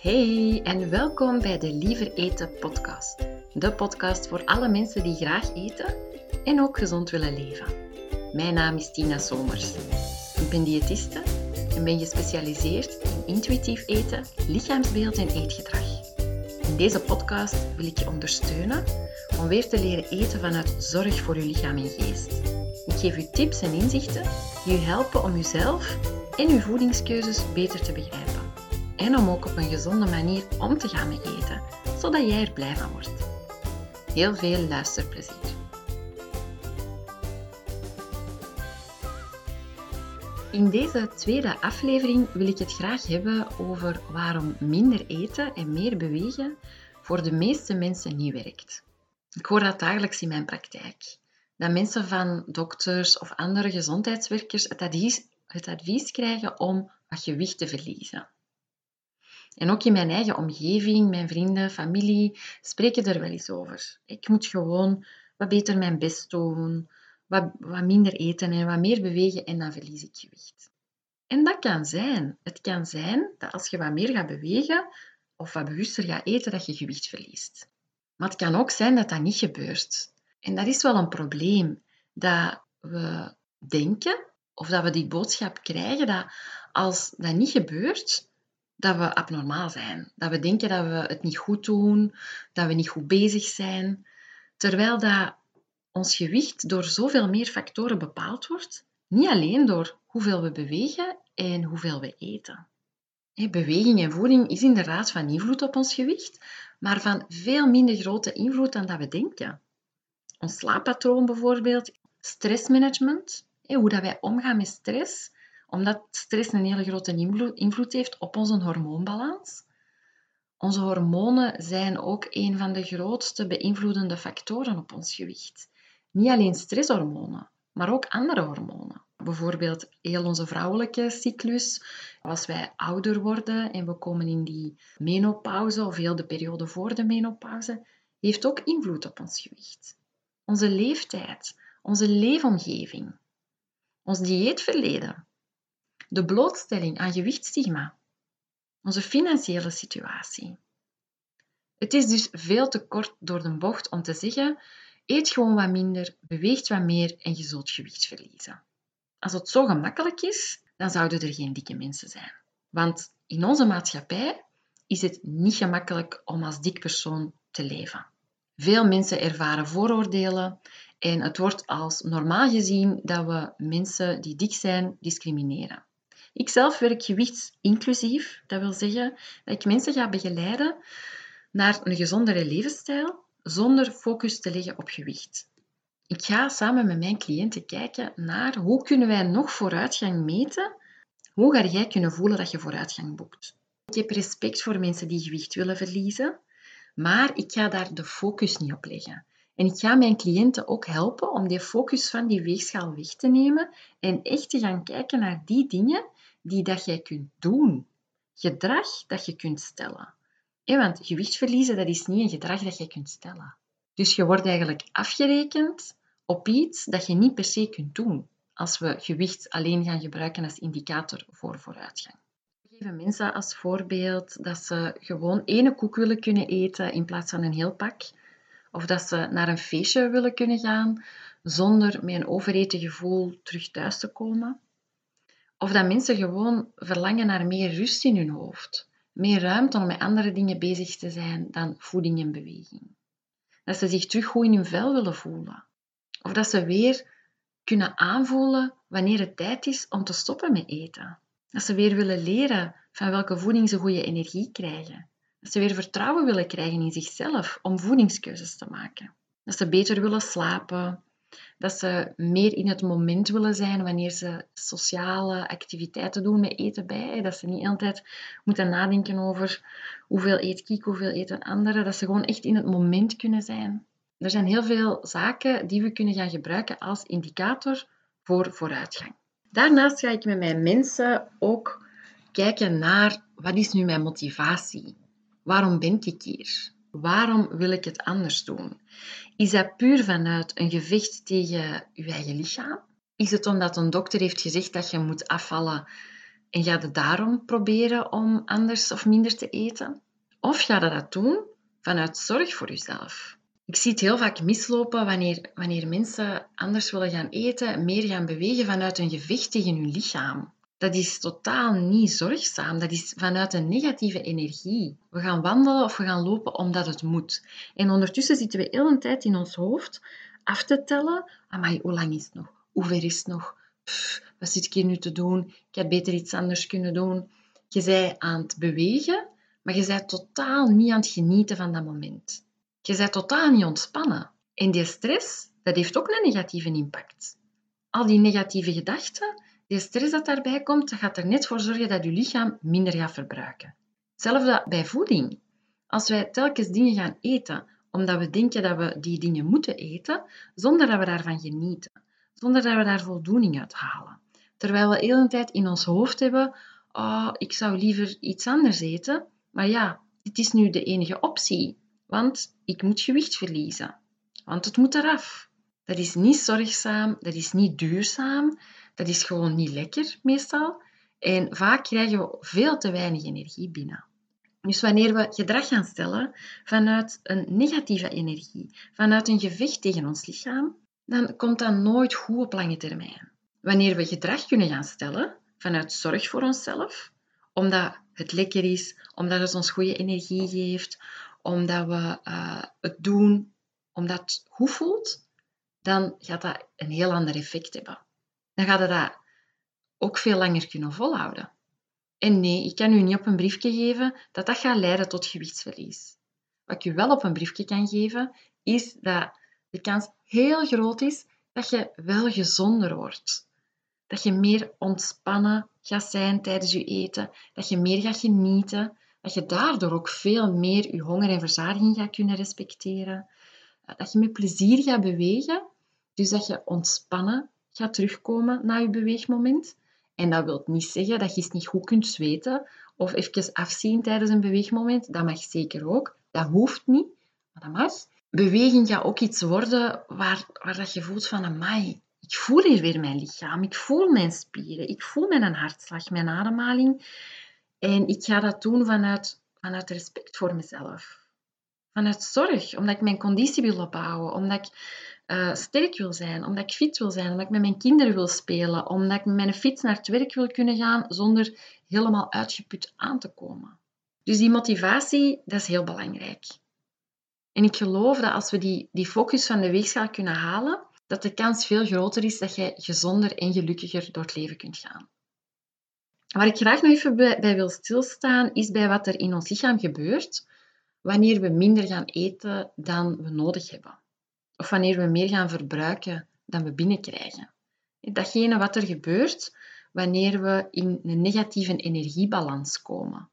Hey en welkom bij de Liever Eten podcast. De podcast voor alle mensen die graag eten en ook gezond willen leven. Mijn naam is Tina Somers. Ik ben diëtiste en ben gespecialiseerd in intuïtief eten, lichaamsbeeld en eetgedrag. In deze podcast wil ik je ondersteunen om weer te leren eten vanuit zorg voor je lichaam en geest. Ik geef je tips en inzichten die je helpen om jezelf en je voedingskeuzes beter te begrijpen en om ook op een gezonde manier om te gaan met eten, zodat jij er blij van wordt. Heel veel luisterplezier. In deze tweede aflevering wil ik het graag hebben over waarom minder eten en meer bewegen voor de meeste mensen niet werkt. Ik hoor dat dagelijks in mijn praktijk. Dat mensen van dokters of andere gezondheidswerkers het advies, het advies krijgen om wat gewicht te verliezen. En ook in mijn eigen omgeving, mijn vrienden, familie, spreken er wel eens over. Ik moet gewoon wat beter mijn best doen, wat, wat minder eten en wat meer bewegen en dan verlies ik gewicht. En dat kan zijn. Het kan zijn dat als je wat meer gaat bewegen of wat bewuster gaat eten, dat je gewicht verliest. Maar het kan ook zijn dat dat niet gebeurt. En dat is wel een probleem. Dat we denken of dat we die boodschap krijgen dat als dat niet gebeurt, dat we abnormaal zijn. Dat we denken dat we het niet goed doen, dat we niet goed bezig zijn. Terwijl dat ons gewicht door zoveel meer factoren bepaald wordt. Niet alleen door hoeveel we bewegen en hoeveel we eten. Beweging en voeding is inderdaad van invloed op ons gewicht, maar van veel minder grote invloed dan dat we denken. Ons slaappatroon bijvoorbeeld, stressmanagement, hoe dat wij omgaan met stress, omdat stress een hele grote invloed heeft op onze hormoonbalans. Onze hormonen zijn ook een van de grootste beïnvloedende factoren op ons gewicht. Niet alleen stresshormonen, maar ook andere hormonen. Bijvoorbeeld heel onze vrouwelijke cyclus. Als wij ouder worden en we komen in die menopauze of heel de periode voor de menopauze, heeft ook invloed op ons gewicht. Onze leeftijd, onze leefomgeving, ons dieetverleden, de blootstelling aan gewichtstigma, onze financiële situatie. Het is dus veel te kort door de bocht om te zeggen: eet gewoon wat minder, beweegt wat meer en je zult gewicht verliezen. Als het zo gemakkelijk is, dan zouden er geen dikke mensen zijn. Want in onze maatschappij is het niet gemakkelijk om als dik persoon te leven. Veel mensen ervaren vooroordelen en het wordt als normaal gezien dat we mensen die dik zijn discrimineren. Ik zelf werk gewichtsinclusief. Dat wil zeggen dat ik mensen ga begeleiden naar een gezondere levensstijl zonder focus te leggen op gewicht. Ik ga samen met mijn cliënten kijken naar hoe kunnen wij nog vooruitgang meten. Hoe ga jij kunnen voelen dat je vooruitgang boekt? Ik heb respect voor mensen die gewicht willen verliezen, maar ik ga daar de focus niet op leggen. En ik ga mijn cliënten ook helpen om die focus van die weegschaal weg te nemen en echt te gaan kijken naar die dingen die dat jij kunt doen. Gedrag dat je kunt stellen. want gewicht verliezen, dat is niet een gedrag dat je kunt stellen. Dus je wordt eigenlijk afgerekend op iets dat je niet per se kunt doen, als we gewicht alleen gaan gebruiken als indicator voor vooruitgang. We geven mensen als voorbeeld dat ze gewoon ene koek willen kunnen eten in plaats van een heel pak. Of dat ze naar een feestje willen kunnen gaan zonder met een overeten gevoel terug thuis te komen. Of dat mensen gewoon verlangen naar meer rust in hun hoofd. Meer ruimte om met andere dingen bezig te zijn dan voeding en beweging. Dat ze zich terug goed in hun vel willen voelen. Of dat ze weer kunnen aanvoelen wanneer het tijd is om te stoppen met eten. Dat ze weer willen leren van welke voeding ze goede energie krijgen. Dat ze weer vertrouwen willen krijgen in zichzelf om voedingskeuzes te maken. Dat ze beter willen slapen, dat ze meer in het moment willen zijn wanneer ze sociale activiteiten doen met eten bij. Dat ze niet altijd moeten nadenken over hoeveel eet ik, hoeveel eten anderen. Dat ze gewoon echt in het moment kunnen zijn. Er zijn heel veel zaken die we kunnen gaan gebruiken als indicator voor vooruitgang. Daarnaast ga ik met mijn mensen ook kijken naar wat is nu mijn motivatie? Waarom ben ik hier? Waarom wil ik het anders doen? Is dat puur vanuit een gevecht tegen je eigen lichaam? Is het omdat een dokter heeft gezegd dat je moet afvallen En ga je daarom proberen om anders of minder te eten? Of ga je dat doen vanuit zorg voor jezelf? Ik zie het heel vaak mislopen wanneer, wanneer mensen anders willen gaan eten, meer gaan bewegen vanuit een gevecht tegen hun lichaam. Dat is totaal niet zorgzaam. Dat is vanuit een negatieve energie. We gaan wandelen of we gaan lopen omdat het moet. En ondertussen zitten we heel een tijd in ons hoofd af te tellen. Amai, hoe lang is het nog? Hoe ver is het nog? wat zit ik hier nu te doen? Ik had beter iets anders kunnen doen. Je bent aan het bewegen, maar je bent totaal niet aan het genieten van dat moment. Je bent totaal niet ontspannen. En die stress, dat heeft ook een negatieve impact. Al die negatieve gedachten, die stress dat daarbij komt, gaat er net voor zorgen dat je lichaam minder gaat verbruiken. Hetzelfde bij voeding. Als wij telkens dingen gaan eten omdat we denken dat we die dingen moeten eten, zonder dat we daarvan genieten, zonder dat we daar voldoening uit halen. Terwijl we de hele tijd in ons hoofd hebben, oh, ik zou liever iets anders eten, maar ja, dit is nu de enige optie, want ik moet gewicht verliezen, want het moet eraf. Dat is niet zorgzaam, dat is niet duurzaam, dat is gewoon niet lekker meestal. En vaak krijgen we veel te weinig energie binnen. Dus wanneer we gedrag gaan stellen vanuit een negatieve energie, vanuit een gevecht tegen ons lichaam, dan komt dat nooit goed op lange termijn. Wanneer we gedrag kunnen gaan stellen vanuit zorg voor onszelf, omdat het lekker is, omdat het ons goede energie geeft, omdat we uh, het doen omdat het goed voelt, dan gaat dat een heel ander effect hebben. Dan gaat het dat ook veel langer kunnen volhouden. En nee, ik kan u niet op een briefje geven dat dat gaat leiden tot gewichtsverlies. Wat ik u wel op een briefje kan geven, is dat de kans heel groot is dat je wel gezonder wordt. Dat je meer ontspannen gaat zijn tijdens je eten, dat je meer gaat genieten, dat je daardoor ook veel meer je honger en verzadiging gaat kunnen respecteren, dat je met plezier gaat bewegen, dus dat je ontspannen gaat terugkomen na je beweegmoment en dat wil niet zeggen dat je eens niet goed kunt zweten of even afzien tijdens een beweegmoment. Dat mag zeker ook. Dat hoeft niet, maar dat mag. Beweging gaat ook iets worden waar, waar dat je voelt van, amai, ik voel hier weer mijn lichaam. Ik voel mijn spieren. Ik voel mijn hartslag, mijn ademhaling. En ik ga dat doen vanuit, vanuit respect voor mezelf. Vanuit zorg, omdat ik mijn conditie wil opbouwen. Omdat ik uh, sterk wil zijn, omdat ik fit wil zijn, omdat ik met mijn kinderen wil spelen, omdat ik met mijn fiets naar het werk wil kunnen gaan zonder helemaal uitgeput aan te komen. Dus die motivatie, dat is heel belangrijk. En ik geloof dat als we die, die focus van de weegschaal kunnen halen, dat de kans veel groter is dat je gezonder en gelukkiger door het leven kunt gaan. Waar ik graag nog even bij wil stilstaan, is bij wat er in ons lichaam gebeurt wanneer we minder gaan eten dan we nodig hebben of wanneer we meer gaan verbruiken dan we binnenkrijgen. Datgene wat er gebeurt wanneer we in een negatieve energiebalans komen.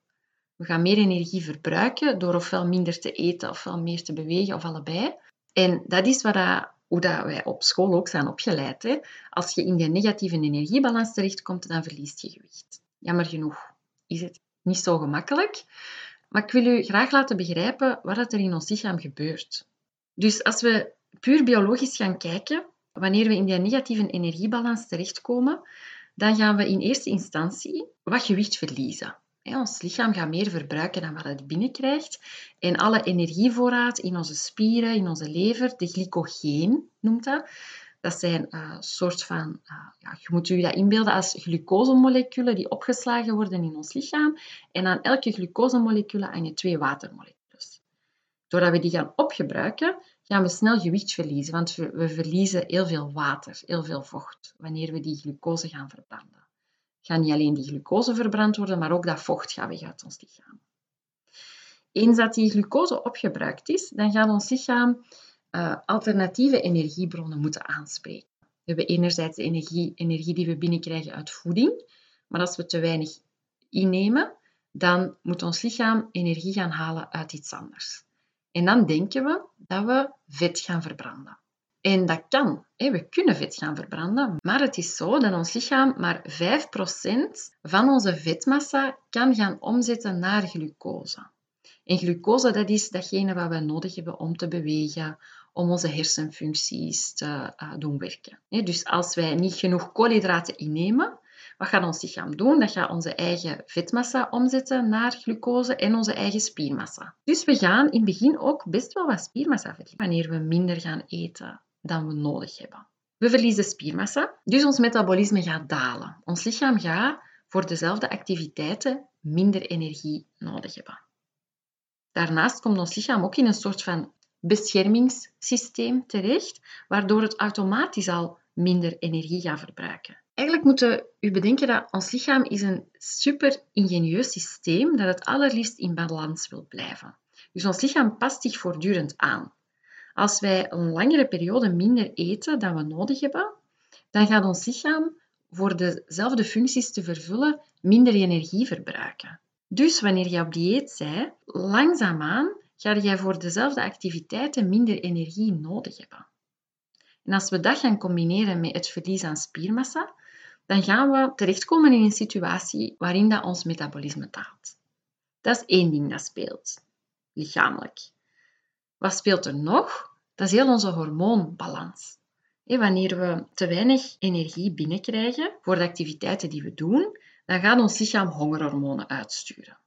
We gaan meer energie verbruiken door ofwel minder te eten ofwel meer te bewegen of allebei. En dat is wat dat, hoe dat wij op school ook zijn opgeleid. Hè. Als je in die negatieve energiebalans terechtkomt, dan verliest je gewicht. Jammer genoeg is het niet zo gemakkelijk. Maar ik wil u graag laten begrijpen wat er in ons lichaam gebeurt. Dus als we puur biologisch gaan kijken, wanneer we in die negatieve energiebalans terechtkomen, dan gaan we in eerste instantie wat gewicht verliezen. Ons lichaam gaat meer verbruiken dan wat het binnenkrijgt. En alle energievoorraad in onze spieren, in onze lever, de glycogeen noemt dat, dat zijn een uh, soort van, uh, ja, je moet je dat inbeelden als glucosemoleculen die opgeslagen worden in ons lichaam. En aan elke glucosemolecule hangen twee watermoleculen. Doordat we die gaan opgebruiken, gaan we snel gewicht verliezen, want we, we verliezen heel veel water, heel veel vocht, wanneer we die glucose gaan verbranden. Gaat niet alleen die glucose verbrand worden, maar ook dat vocht gaat weg uit ons lichaam. Eens dat die glucose opgebruikt is, dan gaat ons lichaam uh, alternatieve energiebronnen moeten aanspreken. We hebben enerzijds de energie, energie die we binnenkrijgen uit voeding, maar als we te weinig innemen, dan moet ons lichaam energie gaan halen uit iets anders. En dan denken we dat we vet gaan verbranden. En dat kan. We kunnen vet gaan verbranden, maar het is zo dat ons lichaam maar 5% van onze vetmassa kan gaan omzetten naar glucose. En glucose, dat is datgene wat we nodig hebben om te bewegen, om onze hersenfuncties te uh, doen werken. Dus als wij niet genoeg koolhydraten innemen, Wat gaat ons lichaam doen? Dat gaat onze eigen vetmassa omzetten naar glucose en onze eigen spiermassa. Dus we gaan in het begin ook best wel wat spiermassa verliezen wanneer we minder gaan eten dan we nodig hebben. We verliezen spiermassa, dus ons metabolisme gaat dalen. Ons lichaam gaat voor dezelfde activiteiten minder energie nodig hebben. Daarnaast komt ons lichaam ook in een soort van beschermingssysteem terecht, waardoor het automatisch al minder energie gaat verbruiken. Eigenlijk moeten u bedenken dat ons lichaam is een super ingenieus systeem dat het allerliefst in balans wil blijven. Dus ons lichaam past zich voortdurend aan. Als wij een langere periode minder eten dan we nodig hebben, dan gaat ons lichaam voor dezelfde functies te vervullen minder energie verbruiken. Dus wanneer je op dieet bent, langzaamaan ga jij voor dezelfde activiteiten minder energie nodig hebben. En als we dat gaan combineren met het verlies aan spiermassa, dan gaan we terechtkomen in een situatie waarin dat ons metabolisme daalt. Dat is één ding dat speelt, lichamelijk. Wat speelt er nog? Dat is heel onze hormoonbalans. Wanneer we te weinig energie binnenkrijgen voor de activiteiten die we doen, dan gaat ons lichaam hongerhormonen uitsturen.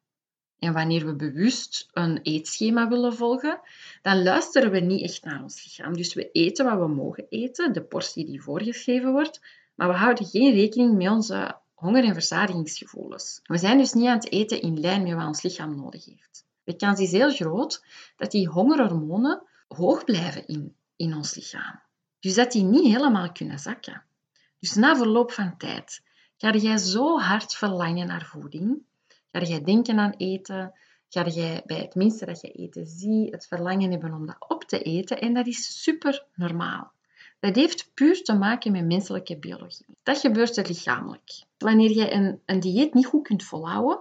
En wanneer we bewust een eetschema willen volgen, dan luisteren we niet echt naar ons lichaam. Dus we eten wat we mogen eten, de portie die voorgeschreven wordt, maar we houden geen rekening met onze honger- en verzadigingsgevoelens. We zijn dus niet aan het eten in lijn met wat ons lichaam nodig heeft. De kans is heel groot dat die hongerhormonen hoog blijven in, in ons lichaam. Dus dat die niet helemaal kunnen zakken. Dus na verloop van tijd ga jij zo hard verlangen naar voeding, ga jij denken aan eten, ga jij bij het minste dat je eten ziet het verlangen hebben om dat op te eten en dat is super normaal. Dat heeft puur te maken met menselijke biologie. Dat gebeurt er lichamelijk. Wanneer je een, een dieet niet goed kunt volhouden,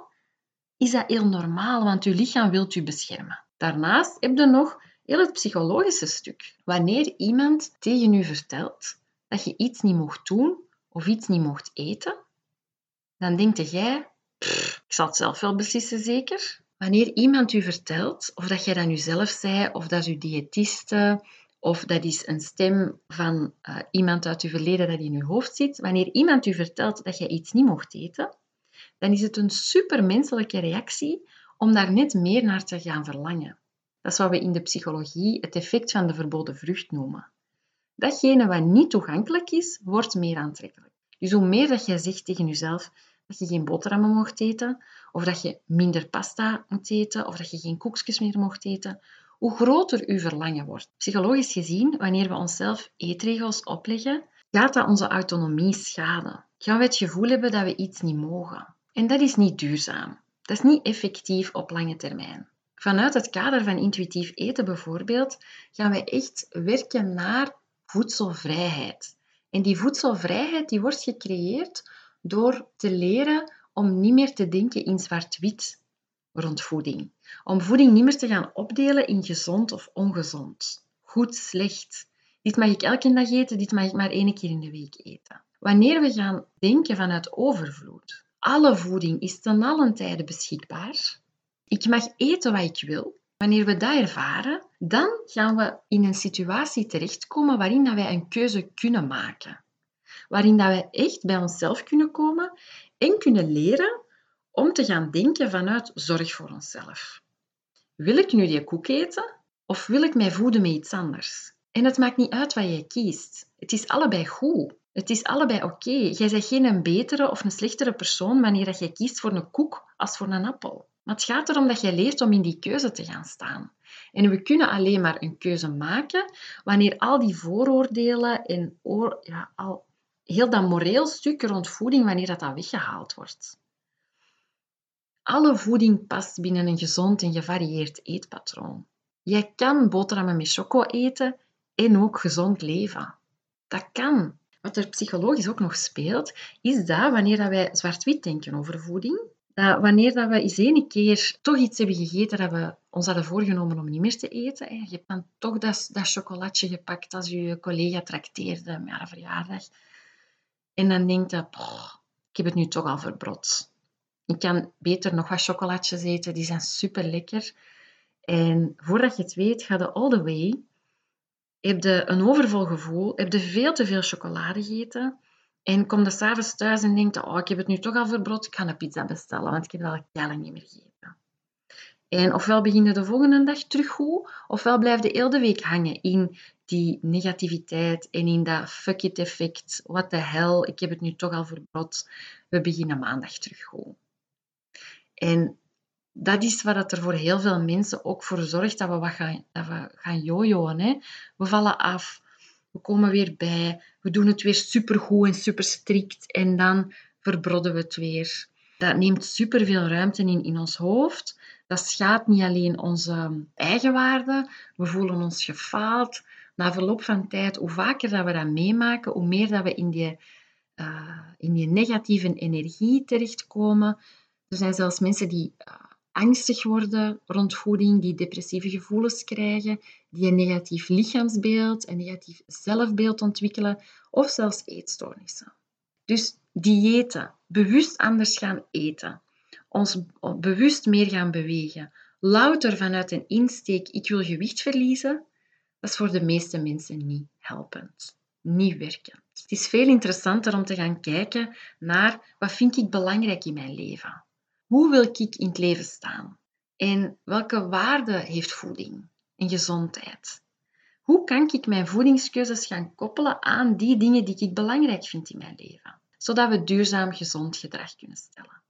is dat heel normaal, want je lichaam wil je beschermen. Daarnaast heb je nog heel het psychologische stuk. Wanneer iemand tegen je vertelt dat je iets niet mocht doen of iets niet mocht eten, dan denk jij, ik zal het zelf wel beslissen zeker. Wanneer iemand u vertelt, of dat jij dat nu zelf zei, of dat is uw diëtiste, of dat is een stem van uh, iemand uit uw verleden dat in uw hoofd zit. Wanneer iemand u vertelt dat je iets niet mocht eten, dan is het een supermenselijke reactie om daar net meer naar te gaan verlangen. Dat is wat we in de psychologie het effect van de verboden vrucht noemen. Datgene wat niet toegankelijk is, wordt meer aantrekkelijk. Dus hoe meer dat je zegt tegen jezelf dat je geen boterhammen mocht eten, of dat je minder pasta moet eten, of dat je geen koekjes meer mocht eten, hoe groter uw verlangen wordt. Psychologisch gezien, wanneer we onszelf eetregels opleggen, gaat dat onze autonomie schaden. Gaan we het gevoel hebben dat we iets niet mogen. En dat is niet duurzaam. Dat is niet effectief op lange termijn. Vanuit het kader van intuïtief eten bijvoorbeeld, gaan we echt werken naar voedselvrijheid. En die voedselvrijheid die wordt gecreëerd door te leren om niet meer te denken in zwart-wit rond voeding. Om voeding niet meer te gaan opdelen in gezond of ongezond, goed, slecht. Dit mag ik elke dag eten, dit mag ik maar één keer in de week eten. Wanneer we gaan denken vanuit overvloed, alle voeding is ten allen tijde beschikbaar. Ik mag eten wat ik wil. Wanneer we dat ervaren, dan gaan we in een situatie terechtkomen waarin dat wij een keuze kunnen maken. Waarin dat wij echt bij onszelf kunnen komen en kunnen leren om te gaan denken vanuit zorg voor onszelf. Wil ik nu die koek eten of wil ik mij voeden met iets anders? En het maakt niet uit wat jij kiest. Het is allebei goed. Het is allebei oké. Jij bent geen een betere of een slechtere persoon wanneer jij kiest voor een koek als voor een appel. Maar het gaat erom dat jij leert om in die keuze te gaan staan. En we kunnen alleen maar een keuze maken wanneer al die vooroordelen en ja, al heel dat moreel stuk rond voeding, wanneer dat, dat weggehaald wordt. Alle voeding past binnen een gezond en gevarieerd eetpatroon. Jij kan boterhammen met choco eten en ook gezond leven. Dat kan. Wat er psychologisch ook nog speelt, is dat wanneer wij zwart-wit denken over voeding, dat wanneer dat we eens een keer toch iets hebben gegeten dat we ons hadden voorgenomen om niet meer te eten, je hebt dan toch dat, dat chocolatje gepakt als je collega trakteerde met haar verjaardag. En dan denkt je, ik heb het nu toch al verbrot. Ik kan beter nog wat chocolatjes eten, die zijn super lekker. En voordat je het weet, ga je all the way. Heb je een overvol gevoel, heb je veel te veel chocolade gegeten En kom dan s'avonds thuis en denkt, oh, ik heb het nu toch al verbrod, ik ga een pizza bestellen, want ik heb al jaren niet meer gegeten. En ofwel begin je de volgende dag terug ofwel blijf je heel de week hangen in die negativiteit en in dat fuck it effect. What the hell, ik heb het nu toch al verbrod. We beginnen maandag terug goed. En dat is wat er voor heel veel mensen ook voor zorgt dat we, wat gaan, dat we gaan jojoen. Hè? We vallen af, we komen weer bij, we doen het weer supergoed en super strikt en dan verbrodden we het weer. Dat neemt superveel ruimte in in ons hoofd. Dat schaadt niet alleen onze eigenwaarde, we voelen ons gefaald. Na verloop van tijd, hoe vaker dat we dat meemaken, hoe meer dat we in die, uh, in die negatieve energie terechtkomen. Er zijn zelfs mensen die uh, angstig worden rond voeding, die depressieve gevoelens krijgen, die een negatief lichaamsbeeld, een negatief zelfbeeld ontwikkelen of zelfs eetstoornissen. Dus diëten, bewust anders gaan eten, ons bewust meer gaan bewegen, louter vanuit een insteek ik wil gewicht verliezen, dat is voor de meeste mensen niet helpend, niet werkend. Het is veel interessanter om te gaan kijken naar wat vind ik belangrijk in mijn leven. Hoe wil ik in het leven staan? En welke waarde heeft voeding en gezondheid? Hoe kan ik mijn voedingskeuzes gaan koppelen aan die dingen die ik belangrijk vind in mijn leven? Zodat we duurzaam gezond gedrag kunnen stellen.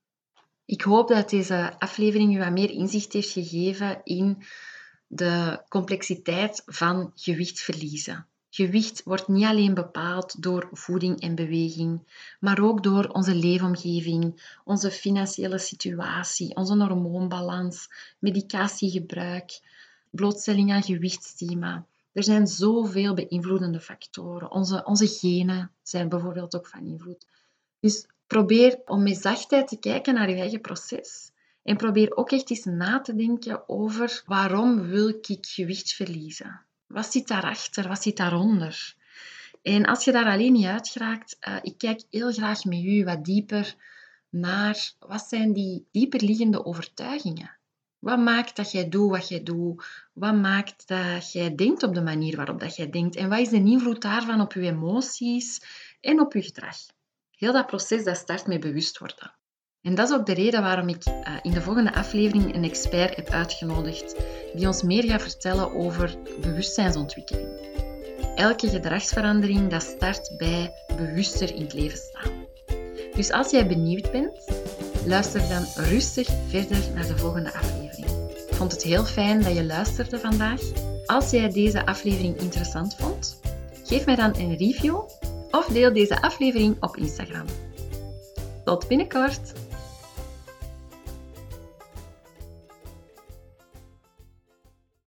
Ik hoop dat deze aflevering u wat meer inzicht heeft gegeven in de complexiteit van gewicht verliezen. Gewicht wordt niet alleen bepaald door voeding en beweging, maar ook door onze leefomgeving, onze financiële situatie, onze hormoonbalans, medicatiegebruik, blootstelling aan gewichtsthema. Er zijn zoveel beïnvloedende factoren. Onze, onze genen zijn bijvoorbeeld ook van invloed. Dus probeer om met zachtheid te kijken naar je eigen proces. En probeer ook echt eens na te denken over waarom wil ik gewicht verliezen? Wat zit daarachter? Wat zit daaronder? En als je daar alleen niet uit geraakt, uh, ik kijk heel graag met u wat dieper naar wat zijn die dieperliggende overtuigingen. Wat maakt dat jij doet wat jij doet? Wat maakt dat jij denkt op de manier waarop dat jij denkt? En wat is de invloed daarvan op je emoties en op je gedrag? Heel dat proces dat start met bewust worden. En dat is ook de reden waarom ik uh, in de volgende aflevering een expert heb uitgenodigd die ons meer gaat vertellen over bewustzijnsontwikkeling. Elke gedragsverandering dat start bij bewuster in het leven staan. Dus als jij benieuwd bent, luister dan rustig verder naar de volgende aflevering. Ik vond het heel fijn dat je luisterde vandaag. Als jij deze aflevering interessant vond, geef mij dan een review of deel deze aflevering op Instagram. Tot binnenkort!